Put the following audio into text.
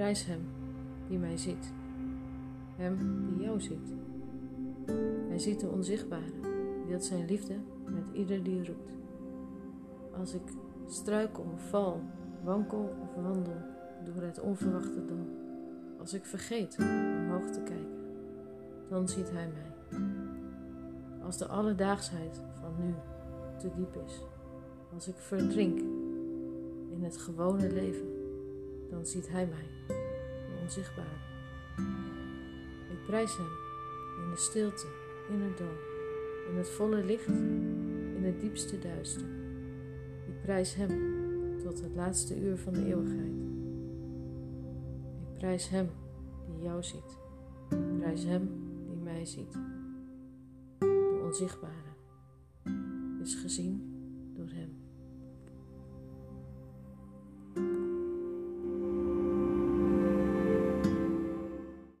prijs Hem die mij ziet, Hem die jou ziet. Hij ziet de onzichtbare, deelt zijn liefde met ieder die roept. Als ik struikel, val, wankel of wandel door het onverwachte dal, als ik vergeet omhoog te kijken, dan ziet Hij mij. Als de alledaagsheid van nu te diep is, als ik verdrink in het gewone leven, dan ziet Hij mij, de onzichtbare. Ik prijs Hem in de stilte, in het dal, in het volle licht, in het diepste duister. Ik prijs Hem tot het laatste uur van de eeuwigheid. Ik prijs Hem die jou ziet. Ik prijs Hem die mij ziet. De onzichtbare is gezien door Hem.